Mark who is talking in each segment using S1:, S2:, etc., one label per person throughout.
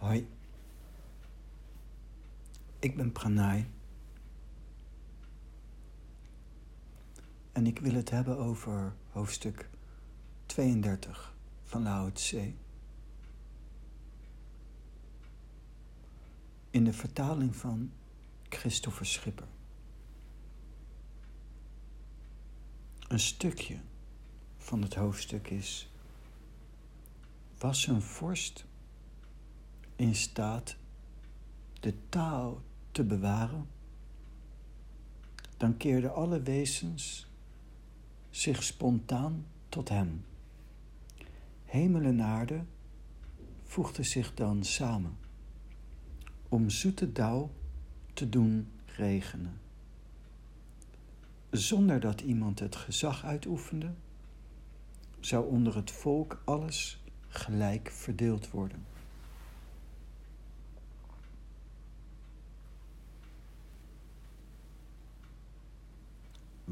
S1: Hoi, ik ben Pranay en ik wil het hebben over hoofdstuk 32 van Lao Tse. In de vertaling van Christopher Schipper. Een stukje van het hoofdstuk is: Was een vorst in staat de taal te bewaren, dan keerden alle wezens zich spontaan tot hem. Hemel en aarde voegden zich dan samen om zoete dauw te doen regenen. Zonder dat iemand het gezag uitoefende, zou onder het volk alles gelijk verdeeld worden.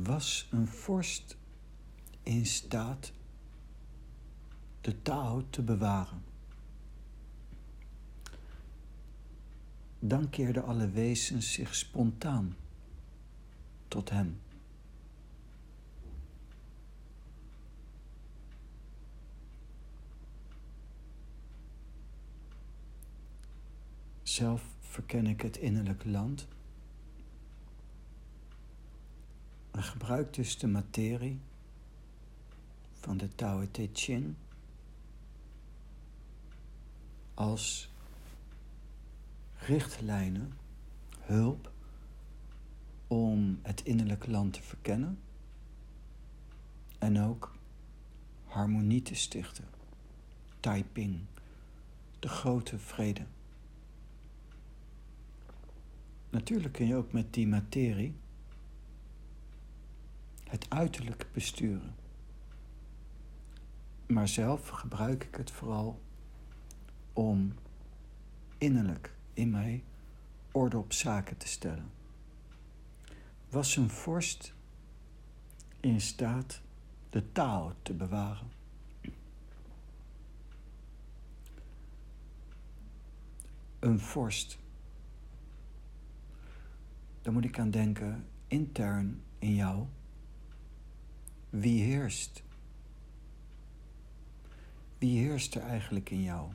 S1: Was een vorst in staat de taal te bewaren? Dan keerden alle wezens zich spontaan tot hem. Zelf verken ik het innerlijk land en gebruik dus de materie van de Tao Te Ching als richtlijnen, hulp om het innerlijk land te verkennen en ook harmonie te stichten. Taiping, de grote vrede. Natuurlijk kun je ook met die materie het uiterlijk besturen. Maar zelf gebruik ik het vooral om innerlijk in mij orde op zaken te stellen. Was een vorst in staat de taal te bewaren? Een vorst. Daar moet ik aan denken, intern in jou. Wie heerst? Wie heerst er eigenlijk in jou?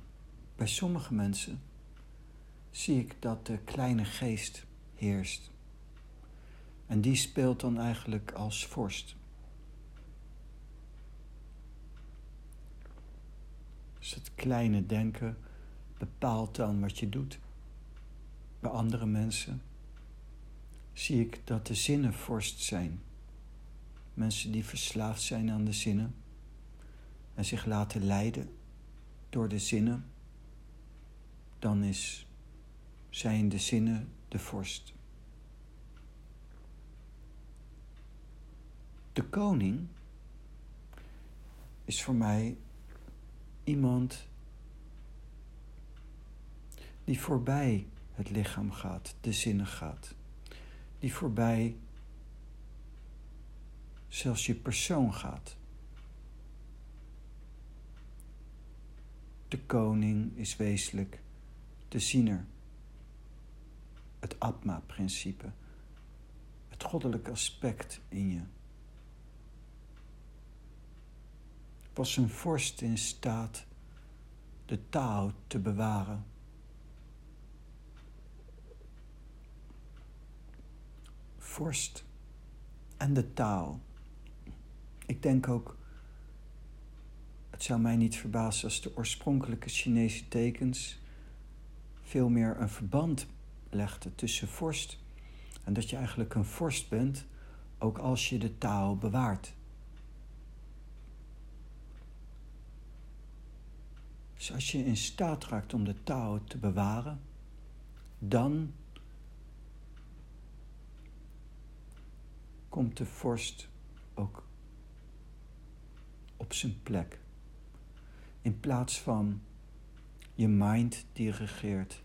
S1: Bij sommige mensen zie ik dat de kleine geest heerst. En die speelt dan eigenlijk als vorst. Dus het kleine denken bepaalt dan wat je doet. Bij andere mensen zie ik dat de zinnen vorst zijn. Mensen die verslaafd zijn aan de zinnen en zich laten leiden door de zinnen, dan is, zijn de zinnen de vorst. De koning is voor mij iemand die voorbij het lichaam gaat, de zinnen gaat, die voorbij zelfs je persoon gaat. De koning is wezenlijk de ziener, het Atma-principe, het goddelijke aspect in je. Was een vorst in staat de taal te bewaren? Vorst en de taal. Ik denk ook, het zou mij niet verbazen als de oorspronkelijke Chinese tekens veel meer een verband legden tussen vorst en dat je eigenlijk een vorst bent, ook als je de taal bewaart. Dus als je in staat raakt om de taal te bewaren, dan komt de vorst ook op zijn plek. In plaats van je mind die regeert,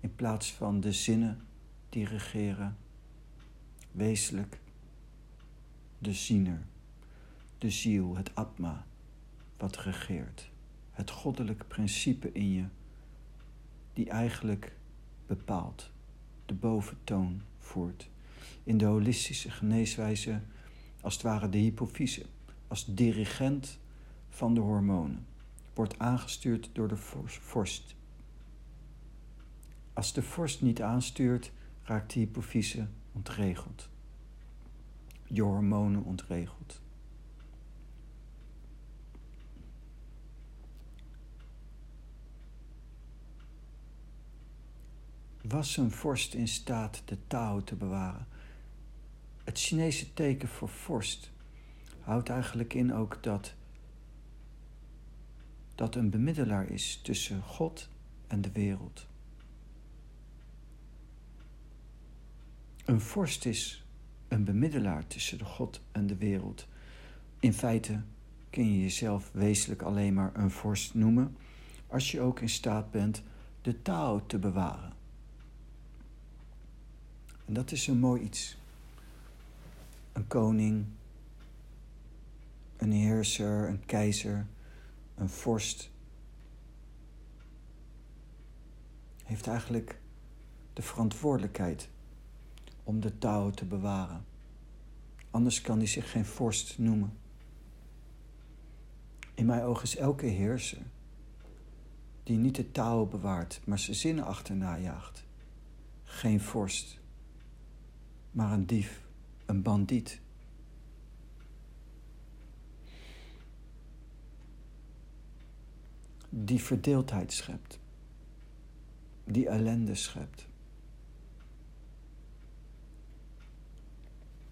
S1: in plaats van de zinnen die regeren, wezenlijk de ziener, de ziel, het atma, wat regeert. Het goddelijke principe in je, die eigenlijk bepaalt, de boventoon voert. In de holistische geneeswijze als het ware de hypofyse, als dirigent van de hormonen, wordt aangestuurd door de vorst. Als de vorst niet aanstuurt, raakt de hypofyse ontregeld. Je hormonen ontregeld. Was een vorst in staat de Tao te bewaren? Het Chinese teken voor vorst houdt eigenlijk in ook dat dat een bemiddelaar is tussen God en de wereld. Een vorst is een bemiddelaar tussen de God en de wereld. In feite kun je jezelf wezenlijk alleen maar een vorst noemen als je ook in staat bent de taal te bewaren. En dat is een mooi iets. Een koning, een heerser, een keizer, een vorst heeft eigenlijk de verantwoordelijkheid om de touw te bewaren. Anders kan hij zich geen vorst noemen. In mijn ogen is elke heerser die niet de touw bewaart, maar zijn zinnen achterna jaagt, geen vorst, maar een dief, een bandiet. Die verdeeldheid schept, die ellende schept.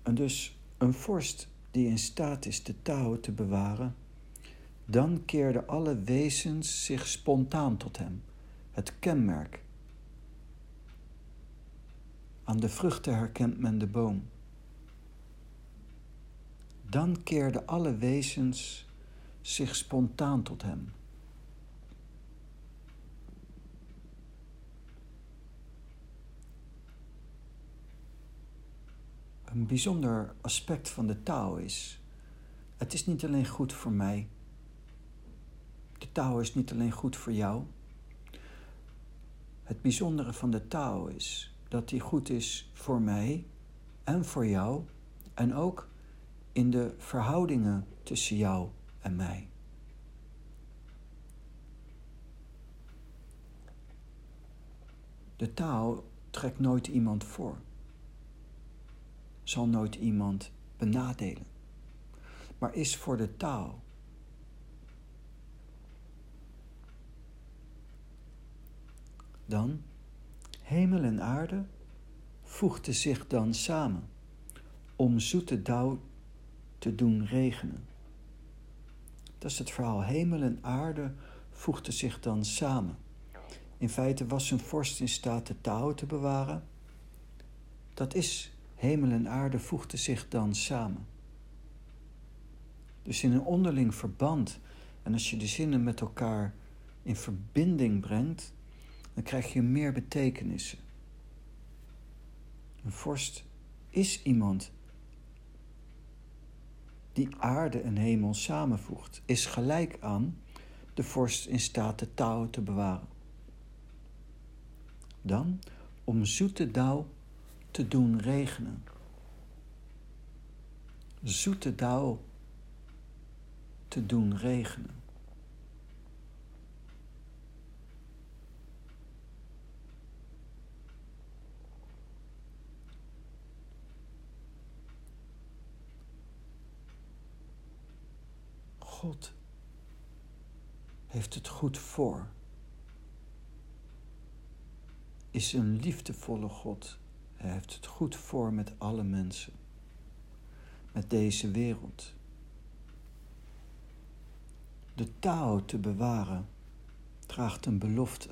S1: En dus een vorst die in staat is de touw te bewaren, dan keerden alle wezens zich spontaan tot hem, het kenmerk. Aan de vruchten herkent men de boom. Dan keerden alle wezens zich spontaan tot hem. Een bijzonder aspect van de taal is. Het is niet alleen goed voor mij. De taal is niet alleen goed voor jou. Het bijzondere van de taal is dat die goed is voor mij en voor jou en ook in de verhoudingen tussen jou en mij. De taal trekt nooit iemand voor zal nooit iemand benadelen, maar is voor de taal. Dan, hemel en aarde voegden zich dan samen om zoete dauw te doen regenen. Dat is het verhaal. Hemel en aarde voegden zich dan samen. In feite was een vorst in staat de touw te bewaren. Dat is Hemel en aarde voegden zich dan samen. Dus in een onderling verband, en als je de zinnen met elkaar in verbinding brengt, dan krijg je meer betekenissen. Een vorst is iemand die aarde en hemel samenvoegt, is gelijk aan de vorst in staat de touw te bewaren. Dan, om zoete dauw te doen regenen. Zoete dauw te doen regenen. God heeft het goed voor. Is een liefdevolle God. Hij heeft het goed voor met alle mensen, met deze wereld. De taal te bewaren draagt een belofte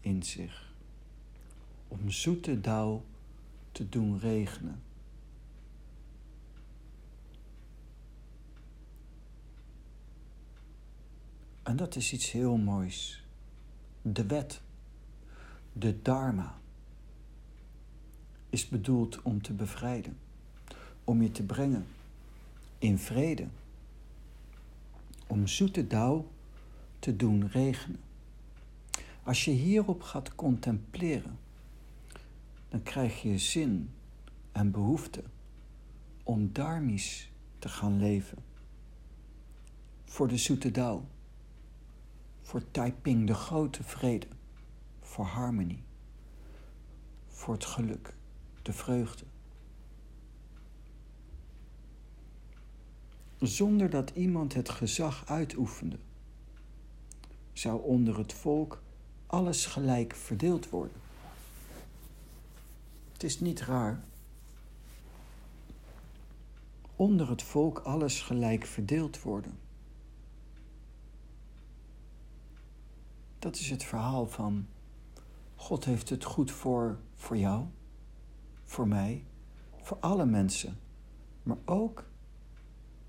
S1: in zich om zoete dauw te doen regenen. En dat is iets heel moois. De wet, de dharma is bedoeld om te bevrijden, om je te brengen in vrede, om zoete dauw te doen regenen. Als je hierop gaat contempleren, dan krijg je zin en behoefte om dharmisch te gaan leven. Voor de zoete dauw, voor Taiping de grote vrede, voor harmonie, voor het geluk, de vreugde. Zonder dat iemand het gezag uitoefende, zou onder het volk alles gelijk verdeeld worden. Het is niet raar. Onder het volk alles gelijk verdeeld worden. Dat is het verhaal van God heeft het goed voor, voor jou, voor mij, voor alle mensen, maar ook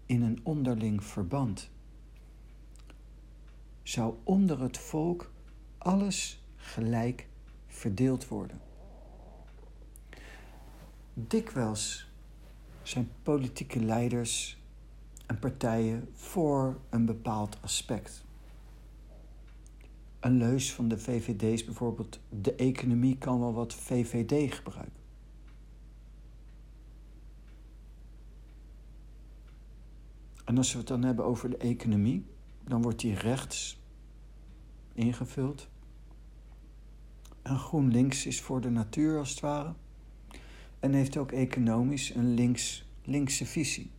S1: in een onderling verband. Zou onder het volk alles gelijk verdeeld worden. Dikwijls zijn politieke leiders en partijen voor een bepaald aspect. Een leus van de VVD is bijvoorbeeld: de economie kan wel wat VVD gebruiken. En als we het dan hebben over de economie, dan wordt die rechts ingevuld. En GroenLinks is voor de natuur als het ware. En heeft ook economisch een links, linkse visie.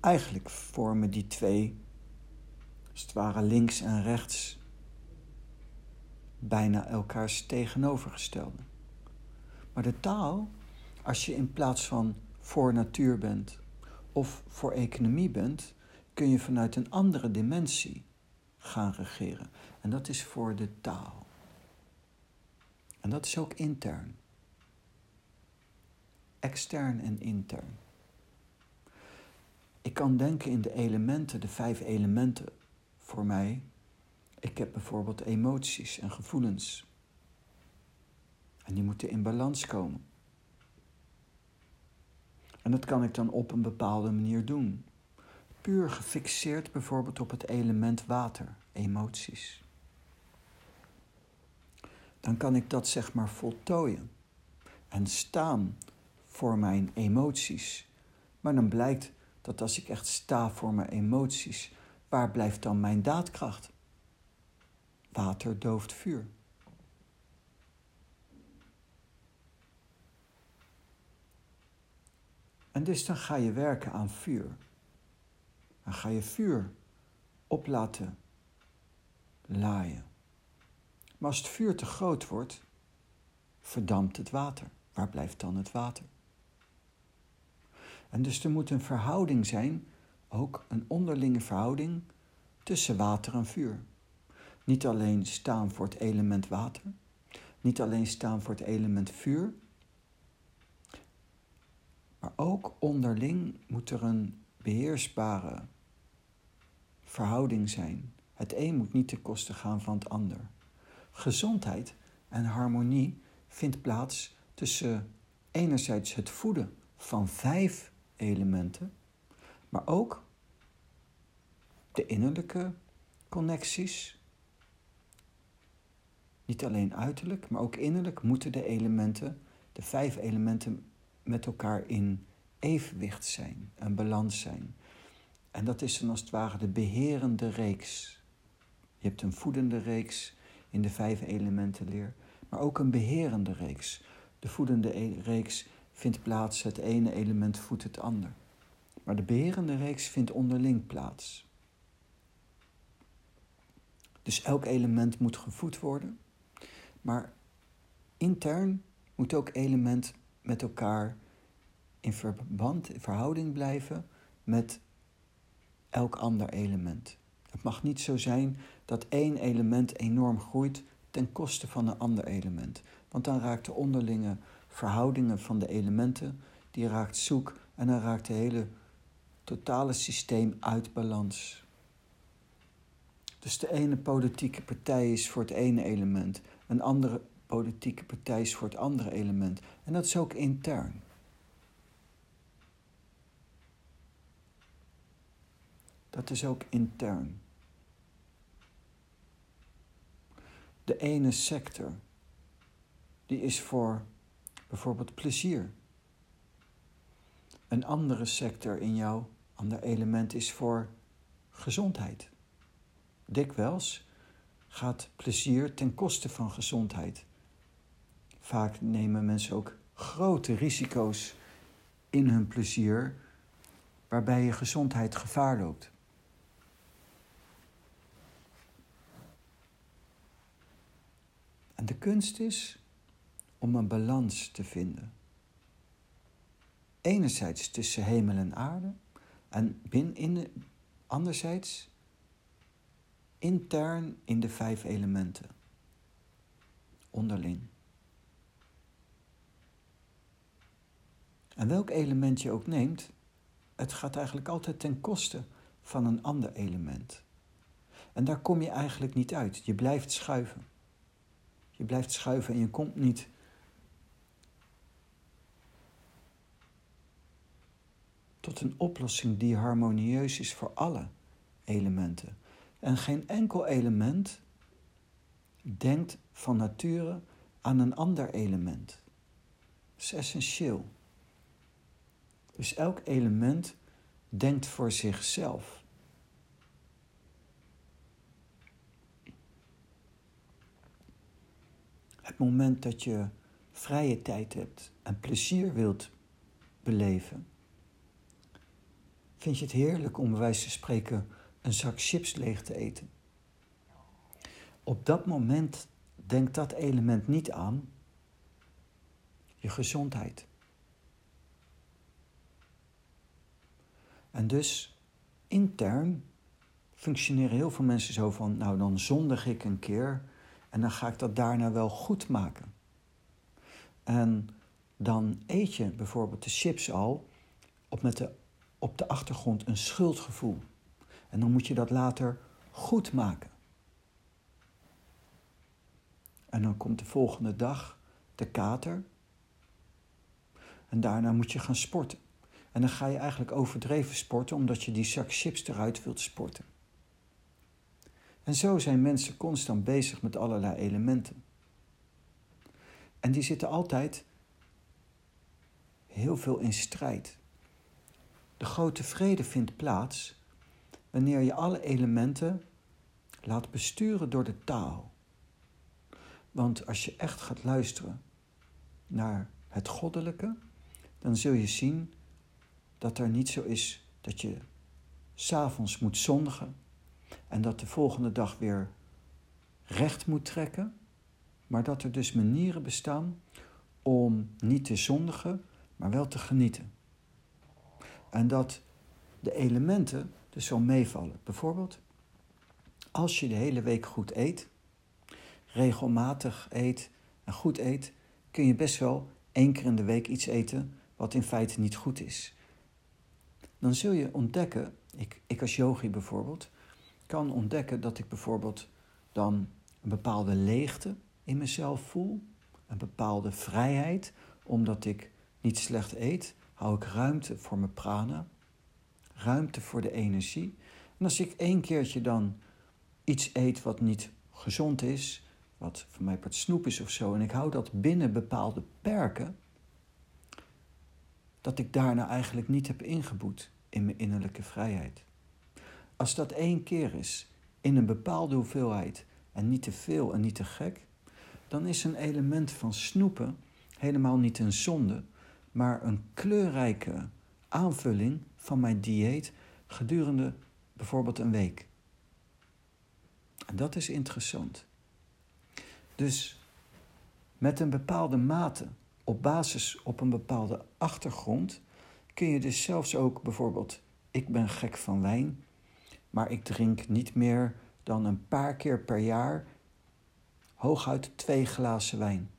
S1: Eigenlijk vormen die twee, als het ware links en rechts, bijna elkaars tegenovergestelde. Maar de taal, als je in plaats van voor natuur bent of voor economie bent, kun je vanuit een andere dimensie gaan regeren. En dat is voor de taal. En dat is ook intern. Extern en intern. Ik kan denken in de elementen, de vijf elementen voor mij. Ik heb bijvoorbeeld emoties en gevoelens. En die moeten in balans komen. En dat kan ik dan op een bepaalde manier doen puur gefixeerd bijvoorbeeld op het element water, emoties. Dan kan ik dat zeg maar voltooien en staan voor mijn emoties. Maar dan blijkt dat als ik echt sta voor mijn emoties, waar blijft dan mijn daadkracht? Water dooft vuur. En dus dan ga je werken aan vuur. Dan ga je vuur op laten laaien. Maar als het vuur te groot wordt, verdampt het water. Waar blijft dan het water? En dus er moet een verhouding zijn, ook een onderlinge verhouding tussen water en vuur. Niet alleen staan voor het element water, niet alleen staan voor het element vuur, maar ook onderling moet er een beheersbare verhouding zijn. Het een moet niet ten koste gaan van het ander. Gezondheid en harmonie vindt plaats tussen enerzijds het voeden van vijf elementen, maar ook de innerlijke connecties. Niet alleen uiterlijk, maar ook innerlijk moeten de elementen, de vijf elementen, met elkaar in evenwicht zijn, een balans zijn. En dat is dan als het ware de beherende reeks. Je hebt een voedende reeks in de vijf elementen leer, maar ook een beherende reeks. De voedende e- reeks vindt plaats, het ene element voedt het ander. Maar de beherende reeks vindt onderling plaats. Dus elk element moet gevoed worden, maar intern moet ook element met elkaar in verband, in verhouding blijven met elk ander element. Het mag niet zo zijn dat één element enorm groeit ten koste van een ander element. Want dan raakt de onderlinge verhoudingen van de elementen, die raakt zoek en dan raakt het hele totale systeem uit balans. Dus de ene politieke partij is voor het ene element, een andere politieke partij is voor het andere element. En dat is ook intern. dat is ook intern. De ene sector, die is voor bijvoorbeeld plezier. Een andere sector in jou, ander element is voor gezondheid. Dikwijls gaat plezier ten koste van gezondheid. Vaak nemen mensen ook grote risico's in hun plezier, waarbij je gezondheid gevaar loopt. En de kunst is om een balans te vinden. Enerzijds tussen hemel en aarde en binnen, anderzijds intern in de vijf elementen, onderling. En welk element je ook neemt, het gaat eigenlijk altijd ten koste van een ander element. En daar kom je eigenlijk niet uit. Je blijft schuiven. Je blijft schuiven en je komt niet tot een oplossing die harmonieus is voor alle elementen. En geen enkel element denkt van nature aan een ander element. Dat is essentieel. Dus elk element denkt voor zichzelf. Het moment dat je vrije tijd hebt en plezier wilt beleven, vind je het heerlijk om bij wijze van spreken een zak chips leeg te eten. Op dat moment denkt dat element niet aan je gezondheid. En dus intern functioneren heel veel mensen zo van, nou dan zondig ik een keer en dan ga ik dat daarna wel goed maken. En dan eet je bijvoorbeeld de chips al op, met de, op de achtergrond een schuldgevoel. En dan moet je dat later goed maken. En dan komt de volgende dag de kater. En daarna moet je gaan sporten. En dan ga je eigenlijk overdreven sporten omdat je die zak chips eruit wilt sporten. En zo zijn mensen constant bezig met allerlei elementen. En die zitten altijd heel veel in strijd. De grote vrede vindt plaats wanneer je alle elementen laat besturen door de taal. Want als je echt gaat luisteren naar het goddelijke, dan zul je zien dat er niet zo is dat je s'avonds moet zondigen en dat de volgende dag weer recht moet trekken, maar dat er dus manieren bestaan om niet te zondigen, maar wel te genieten. En dat de elementen dus zo meevallen. Bijvoorbeeld, als je de hele week goed eet, regelmatig eet en goed eet, kun je best wel één keer in de week iets eten wat in feite niet goed is dan zul je ontdekken, ik, ik als yogi bijvoorbeeld, kan ontdekken dat ik bijvoorbeeld dan een bepaalde leegte in mezelf voel, een bepaalde vrijheid, omdat ik niet slecht eet, hou ik ruimte voor mijn prana, ruimte voor de energie. En als ik één keertje dan iets eet wat niet gezond is, wat voor mij part snoep is of zo, en ik hou dat binnen bepaalde perken, dat ik daarna eigenlijk niet heb ingeboet in mijn innerlijke vrijheid. Als dat één keer is, in een bepaalde hoeveelheid en niet te veel en niet te gek, dan is een element van snoepen helemaal niet een zonde, maar een kleurrijke aanvulling van mijn dieet gedurende bijvoorbeeld een week. En dat is interessant. Dus met een bepaalde mate, op basis op een bepaalde achtergrond, kun je dus zelfs ook bijvoorbeeld, ik ben gek van wijn, maar ik drink niet meer dan een paar keer per jaar hooguit twee glazen wijn.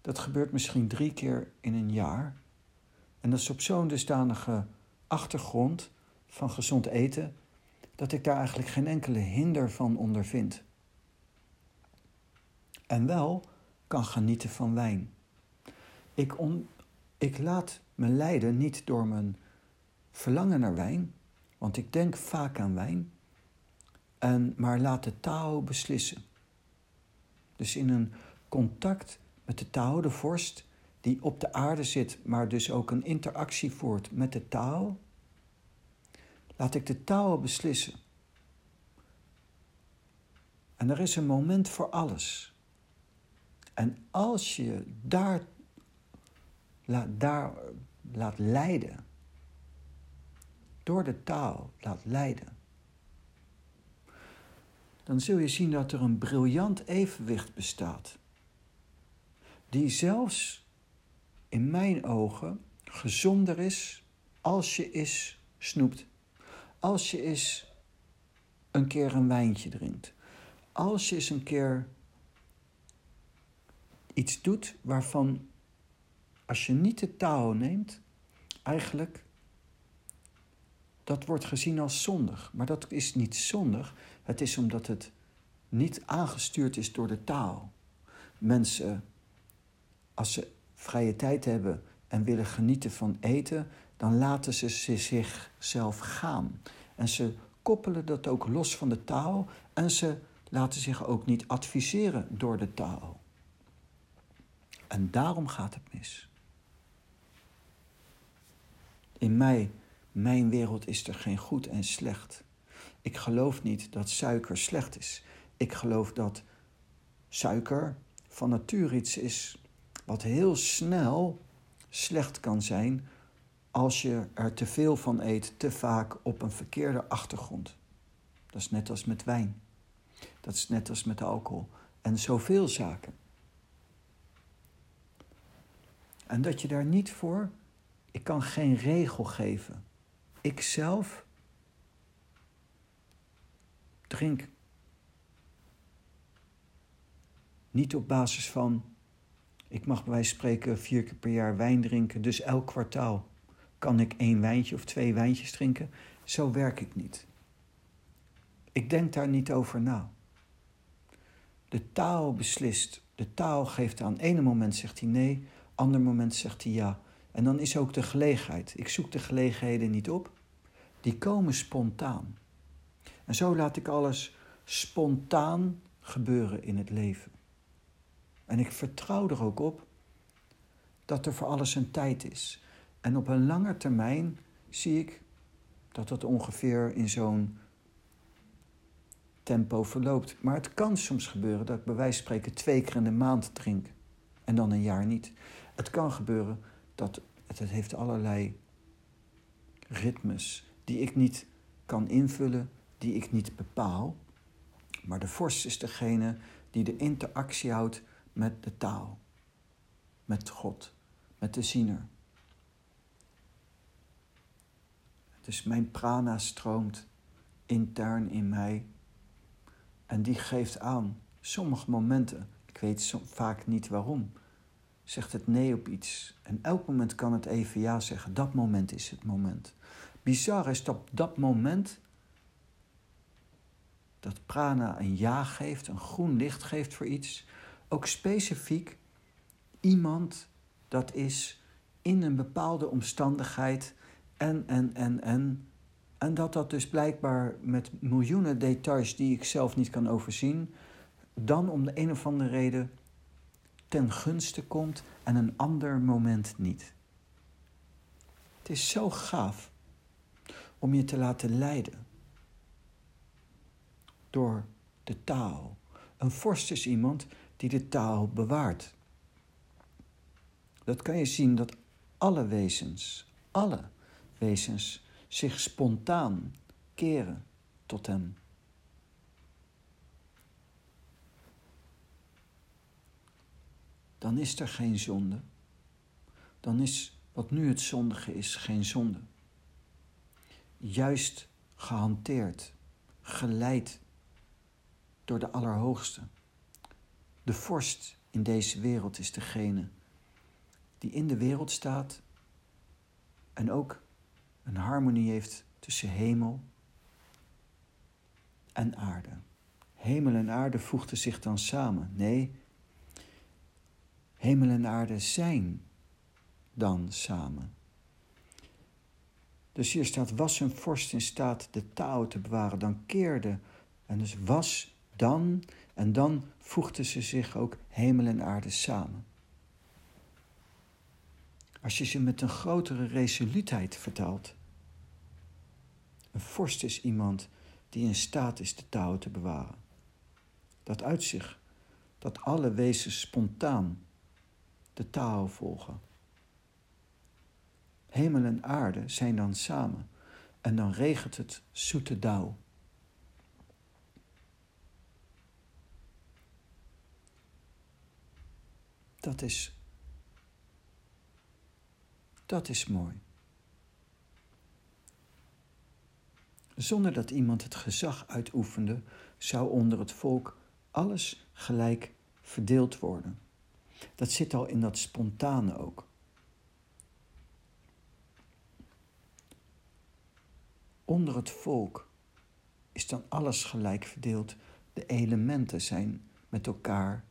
S1: Dat gebeurt misschien drie keer in een jaar. En dat is op zo'n dusdanige achtergrond van gezond eten, dat ik daar eigenlijk geen enkele hinder van ondervind. En wel kan genieten van wijn. Ik, on, ik laat me leiden niet door mijn verlangen naar wijn, Want ik denk vaak aan wijn, en, maar laat de Tao beslissen. Dus in een contact met de Tao, de vorst, die op de aarde zit, maar dus ook een interactie voert met de Tao, laat ik de Tao beslissen. En er is een moment voor alles. En als je daar, daar laat leiden, door de taal laat leiden, dan zul je zien dat er een briljant evenwicht bestaat. Die zelfs in mijn ogen gezonder is als je is snoept. Als je eens een keer een wijntje drinkt. Als je eens een keer iets doet waarvan, als je niet de taal neemt, eigenlijk dat wordt gezien als zondig. Maar dat is niet zondig. Het is omdat het niet aangestuurd is door de taal. Mensen, als ze vrije tijd hebben en willen genieten van eten, dan laten ze zichzelf gaan. En ze koppelen dat ook los van de taal en ze laten zich ook niet adviseren door de taal. En daarom gaat het mis. In mij, mijn wereld is er geen goed en slecht. Ik geloof niet dat suiker slecht is. Ik geloof dat suiker van nature iets is wat heel snel slecht kan zijn als je er te veel van eet, te vaak op een verkeerde achtergrond. Dat is net als met wijn. Dat is net als met alcohol. En zoveel zaken. En dat je daar niet voor, ik kan geen regel geven. Ik zelf drink niet op basis van, ik mag bij wijze van spreken vier keer per jaar wijn drinken, dus elk kwartaal kan ik één wijntje of twee wijntjes drinken. Zo werk ik niet. Ik denk daar niet over na. De taal beslist. De taal geeft aan ene moment zegt hij nee, ander moment zegt hij ja. En dan is ook de gelegenheid. Ik zoek de gelegenheden niet op. Die komen spontaan. En zo laat ik alles spontaan gebeuren in het leven. En ik vertrouw er ook op dat er voor alles een tijd is. En op een lange termijn zie ik dat dat ongeveer in zo'n tempo verloopt. Maar het kan soms gebeuren dat ik bij wijze van spreken twee keer in de maand drink en dan een jaar niet. Het kan gebeuren dat het, heeft allerlei ritmes die ik niet kan invullen, die ik niet bepaal. Maar de vorst is degene die de interactie houdt met de taal, met God, met de ziener. Dus mijn prana stroomt intern in mij en die geeft aan, sommige momenten, ik weet vaak niet waarom, zegt het nee op iets. En elk moment kan het even ja zeggen. Dat moment is het moment. Bizar is dat dat moment dat prana een ja geeft, een groen licht geeft voor iets, ook specifiek iemand dat is in een bepaalde omstandigheid en, en, en, en. En dat dat dus blijkbaar met miljoenen details die ik zelf niet kan overzien, dan om de een of andere reden ten gunste komt en een ander moment niet. Het is zo gaaf om je te laten leiden door de taal. Een vorst is iemand die de taal bewaart. Dat kan je zien dat alle wezens, alle wezens zich spontaan keren tot hem. Dan is er geen zonde. Dan is wat nu het zondige is geen zonde. Juist gehanteerd, geleid door de Allerhoogste. De vorst in deze wereld is degene die in de wereld staat en ook een harmonie heeft tussen hemel en aarde. Hemel en aarde voegden zich dan samen. Nee, hemel en aarde zijn dan samen. Dus hier staat, was een vorst in staat de taal te bewaren, dan keerde. En dus was dan, en dan voegden ze zich ook hemel en aarde samen. Als je ze met een grotere resoluutheid vertaalt. Een vorst is iemand die in staat is de touwen te bewaren. Dat uitzicht dat alle wezens spontaan de taal volgen. Hemel en aarde zijn dan samen en dan regent het zoete dauw. Dat is, dat is mooi. Zonder dat iemand het gezag uitoefende, zou onder het volk alles gelijk verdeeld worden. Dat zit al in dat spontane ook. Onder het volk is dan alles gelijk verdeeld. De elementen zijn met elkaar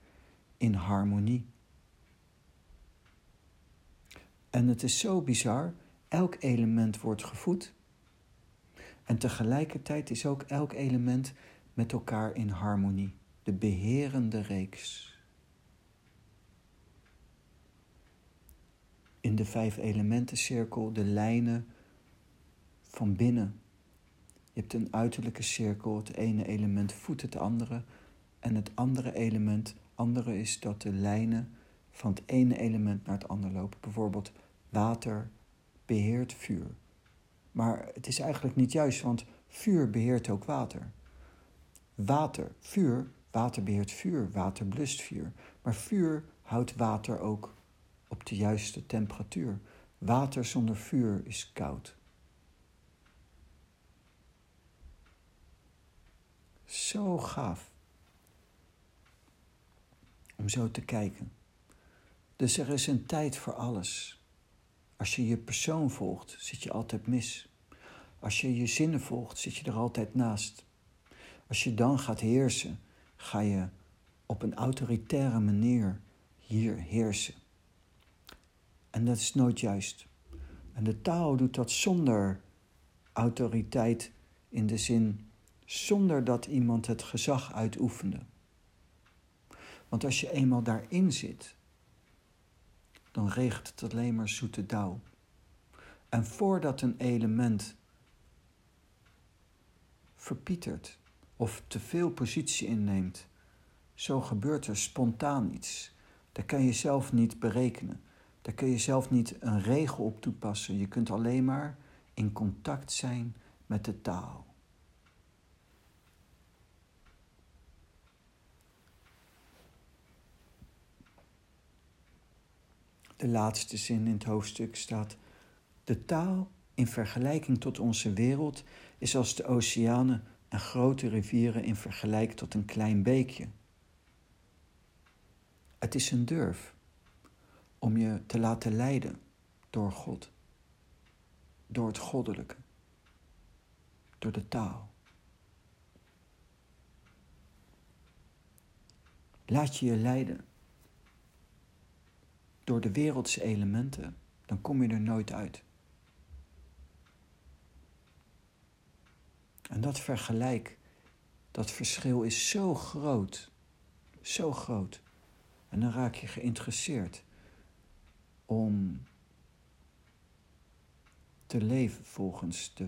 S1: in harmonie. En het is zo bizar, elk element wordt gevoed. En tegelijkertijd is ook elk element met elkaar in harmonie. De beherende reeks. In de vijf elementencirkel de lijnen van binnen. Je hebt een uiterlijke cirkel, het ene element voedt het andere. En het andere element, andere is dat de lijnen van het ene element naar het andere lopen. Bijvoorbeeld water beheert vuur. Maar het is eigenlijk niet juist, want vuur beheert ook water. Water, vuur, water beheert vuur, water blust vuur. Maar vuur houdt water ook op de juiste temperatuur. Water zonder vuur is koud. Zo gaaf om zo te kijken. Dus er is een tijd voor alles. Als je je persoon volgt, zit je altijd mis. Als je je zinnen volgt, zit je er altijd naast. Als je dan gaat heersen, ga je op een autoritaire manier hier heersen. En dat is nooit juist. En de taal doet dat zonder autoriteit in de zin zonder dat iemand het gezag uitoefende. Want als je eenmaal daarin zit, dan regent het alleen maar zoete dauw. En voordat een element verpietert of te veel positie inneemt, zo gebeurt er spontaan iets. Dat kan je zelf niet berekenen. Daar kun je zelf niet een regel op toepassen. Je kunt alleen maar in contact zijn met de taal. De laatste zin in het hoofdstuk staat: De taal in vergelijking tot onze wereld is als de oceanen en grote rivieren in vergelijking tot een klein beekje. Het is een durf om je te laten leiden door God, door het goddelijke, door de taal. Laat je je leiden door de wereldse elementen, dan kom je er nooit uit. En dat vergelijk, dat verschil is zo groot, zo groot. En dan raak je geïnteresseerd om te leven volgens de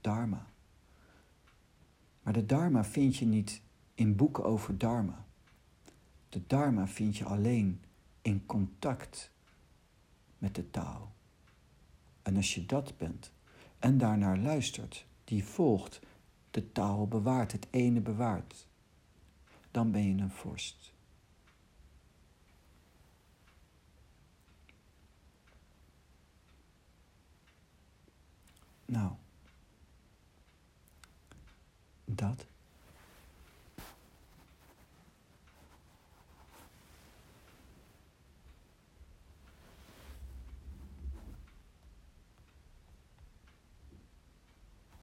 S1: Dharma. Maar de Dharma vind je niet in boeken over Dharma. De Dharma vind je alleen in contact met de taal. En als je dat bent en daarnaar luistert, die volgt, de taal bewaart, het ene bewaart, dan ben je een vorst. Nou, dat.